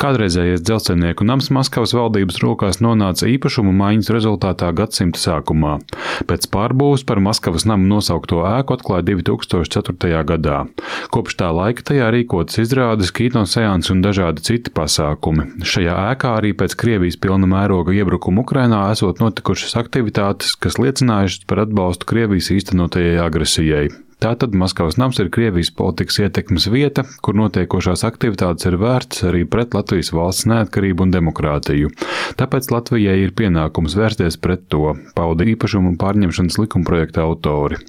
Kādreizējais dzelzceļnieku nams Maskavas valdības rokās nonāca īpašumu maiņas rezultātā gadsimta sākumā. Pēc pārbūves par Maskavas namu nosaukto ēku atklāja 2004. gadā. Kopš tā laika tajā rīkotas izrādes, kino seansi un dažādi citi pasākumi. Šajā ēkā arī pēc Krievijas pilna mēroga iebrukuma Ukrainā esot notikušas aktivitātes, kas liecinājušas par atbalstu Krievijas īstenotajai agresijai. Tātad Maskavas nams ir Krievijas politikas ietekmes vieta, kur notiekošās aktivitātes ir vērts arī pret Latvijas valsts neatkarību un demokrātiju. Tāpēc Latvijai ir pienākums vērsties pret to, pauda īpašumu pārņemšanas likumprojekta autori.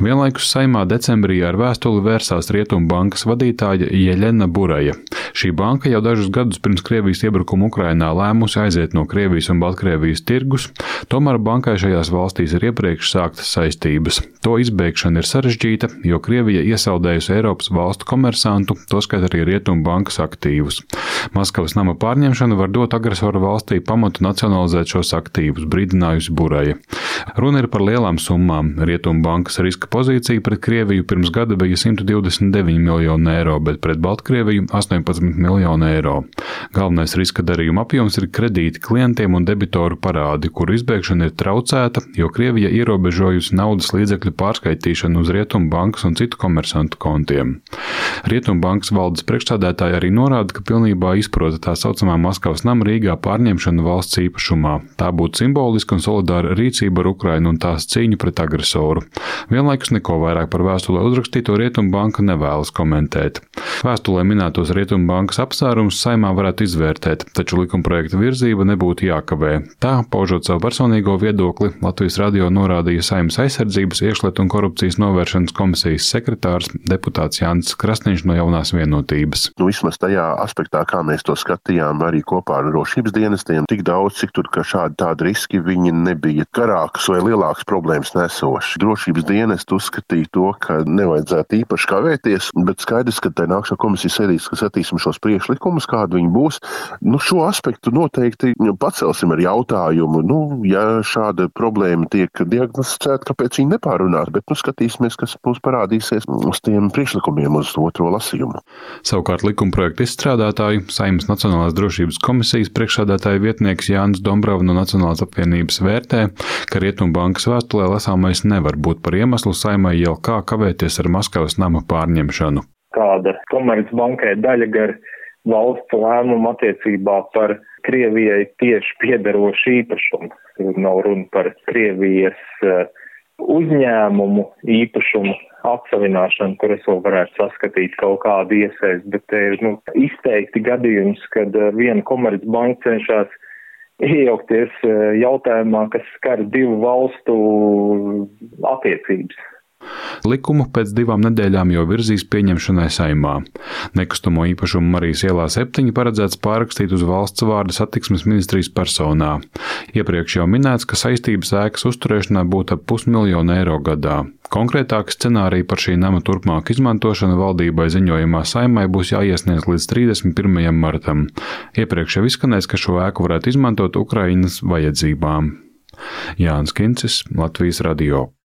Vienlaikus saimā decembrī ar vēstuli vērsās Rietumbankas vadītāja Jeļena Buraja. Šī banka jau dažus gadus pirms Krievijas iebrukuma Ukrainā lēmusi aiziet no Krievijas un Baltkrievijas tirgus, tomēr bankai šajās valstīs ir iepriekš sāktas saistības. To izbeigšana ir sarežģīta, jo Krievija iesaldējusi Eiropas valstu komersantu, toskat arī Rietumbankas aktīvus. Maskavas nama pārņemšana var dot agresoru valstī pamatu nacionalizēt šos aktīvus, brīdinājusi Buraja. Runa ir par lielām summām. Rietumbankas riska pozīcija pret Krieviju pirms gada bija 129 miljoni eiro, bet pret Baltkrieviju 18 miljonu eiro. Galvenais riska darījuma apjoms ir kredīti klientiem un debitoru parādi, kuru izbēgšana ir traucēta, jo Krievija ierobežojusi naudas līdzekļu pārskaitīšanu uz Rietumu bankas un citu komersantu kontiem. Rietumu bankas valdes priekšstādētāji arī norāda, ka pilnībā izprota tā saucamā Maskavas nama Rīgā pārņemšanu valsts īpašumā. Tā būtu simboliska un solidāra rīcība ar Ukrainu un tās cīņu pret agresoru. Vienlaikus neko vairāk par vēstulē uzrakstīto Rietumu banka nevēlas komentēt. Vēstulē minētos Rietumu bankas apsvērumus saimā varētu izvērtēt, taču likumprojekta virzība nebūtu jākavē. Tā, paužot savu personīgo viedokli, Latvijas radio norādīja Saimnes aizsardzības, iekšlietu un korupcijas novēršanas komisijas sekretārs deputāts Jānis Krasniņš no jaunās vienotības. Nu, vismaz tajā aspektā, kā mēs to skatījām, arī kopā ar drošības dienestiem, tik daudz, cik tur šādi tādi riski viņi nebija garākas vai lielākas problēmas nesoši. Drošības dienesti uzskatīja to, ka nevajadzētu īpaši kavēties, bet skaidrs, ka tai nākšā komisija sēdīs, ka skatīsim šos priekšlikumus, kādi viņi būs. Nu, šo aspektu noteikti pacelsim ar jautājumu, nu, ja šāda problēma tiek diagnosticēta, kāpēc viņi nepārunās, bet nu, skatīsimies, kas mums parādīsies uz tiem priekšlikumiem uz otro lasījumu. Savukārt likumprojektu izstrādātāju Saimnes Nacionālās drošības komisijas priekšsādātāja vietnieks Jānis Dombrava no Nacionālās apvienības vērtē, ka Rietumbankas vēstulē lasāmais nevar būt par iemeslu saimai jau kā kavēties ar Maskavas nama pārņemšanu kāda Komercbankai daļa gar valsts lēmumu attiecībā par Krievijai tieši piedarošu īpašumu. Tur nav runa par Krievijas eh, uzņēmumu īpašumu atsavināšanu, kur es vēl varētu saskatīt kaut kādu iesaistu, bet te ir nu, izteikti gadījums, kad eh, viena komercbanka cenšas iejaukties eh, jautājumā, kas skar divu valstu attiecības. Likumu pēc divām nedēļām jau virzīs pieņemšanai saimā. Nekustamo īpašumu Marijas ielā 7 paredzēts pārrakstīt uz valsts vārda satiksmes ministrijas personā. Iepriekš jau minēts, ka saistības ēkas uzturēšanai būtu ap pusmiljonu eiro gadā. Konkrētāki scenāriji par šī nama turpmāku izmantošanu valdībai ziņojumā saimai būs jāiesniedz līdz 31. martam. Iepriekš jau izskanēs, ka šo ēku varētu izmantot Ukrainas vajadzībām. Jānis Kincis, Latvijas radio.